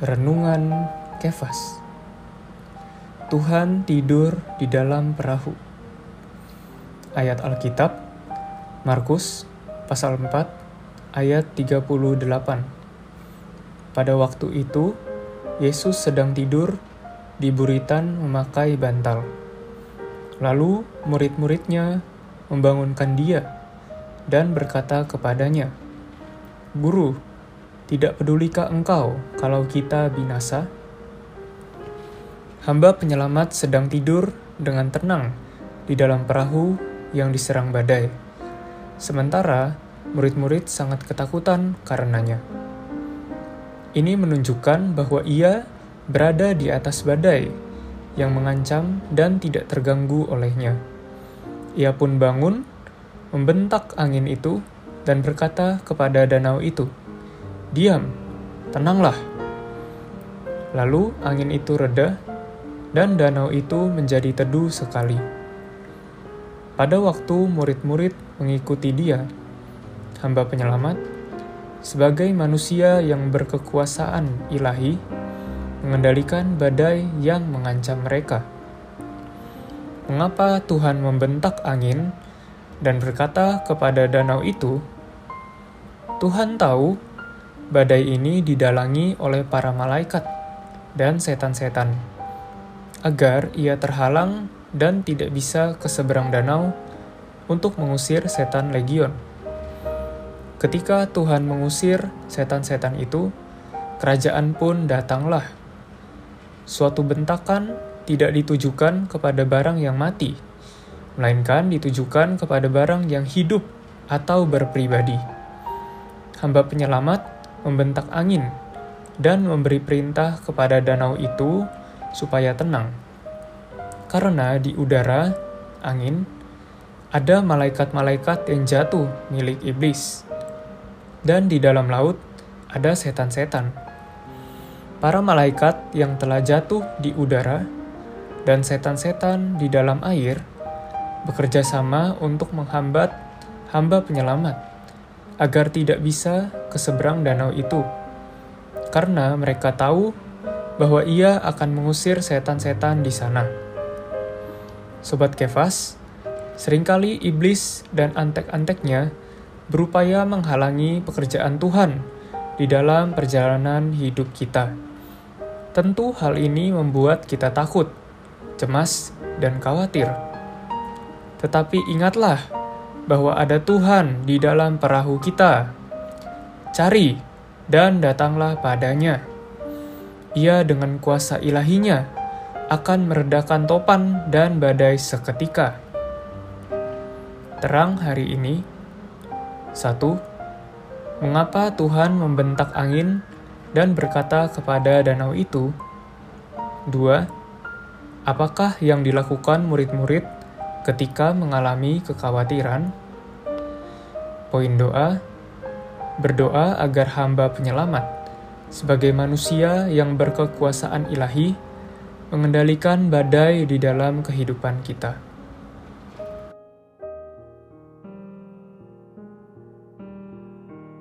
Renungan Kefas. Tuhan tidur di dalam perahu. Ayat Alkitab Markus pasal 4 ayat 38 Pada waktu itu Yesus sedang tidur di buritan memakai bantal. Lalu murid-muridnya membangunkan dia dan berkata kepadanya Guru, tidak pedulikah engkau kalau kita binasa? Hamba penyelamat sedang tidur dengan tenang di dalam perahu yang diserang badai. Sementara murid-murid sangat ketakutan karenanya. Ini menunjukkan bahwa ia berada di atas badai yang mengancam dan tidak terganggu olehnya. Ia pun bangun, membentak angin itu, dan berkata kepada danau itu, Diam, tenanglah. Lalu angin itu reda, dan danau itu menjadi teduh sekali. Pada waktu murid-murid mengikuti dia, hamba penyelamat, sebagai manusia yang berkekuasaan ilahi, mengendalikan badai yang mengancam mereka. Mengapa Tuhan membentak angin dan berkata kepada danau itu, "Tuhan tahu Badai ini didalangi oleh para malaikat dan setan-setan, agar ia terhalang dan tidak bisa ke seberang danau untuk mengusir setan legion. Ketika Tuhan mengusir setan-setan itu, kerajaan pun datanglah. Suatu bentakan tidak ditujukan kepada barang yang mati, melainkan ditujukan kepada barang yang hidup atau berpribadi. Hamba penyelamat membentak angin dan memberi perintah kepada danau itu supaya tenang. Karena di udara, angin, ada malaikat-malaikat yang jatuh milik iblis. Dan di dalam laut ada setan-setan. Para malaikat yang telah jatuh di udara dan setan-setan di dalam air bekerja sama untuk menghambat hamba penyelamat agar tidak bisa ke seberang danau itu, karena mereka tahu bahwa ia akan mengusir setan-setan di sana. Sobat Kefas, sering kali iblis dan antek-anteknya berupaya menghalangi pekerjaan Tuhan di dalam perjalanan hidup kita. Tentu hal ini membuat kita takut, cemas, dan khawatir. Tetapi ingatlah bahwa ada Tuhan di dalam perahu kita. Cari dan datanglah padanya. Ia dengan kuasa ilahinya akan meredakan topan dan badai seketika. Terang hari ini. Satu, mengapa Tuhan membentak angin dan berkata kepada danau itu? Dua, apakah yang dilakukan murid-murid ketika mengalami kekhawatiran. Poin doa: berdoa agar hamba penyelamat, sebagai manusia yang berkekuasaan ilahi, mengendalikan badai di dalam kehidupan kita.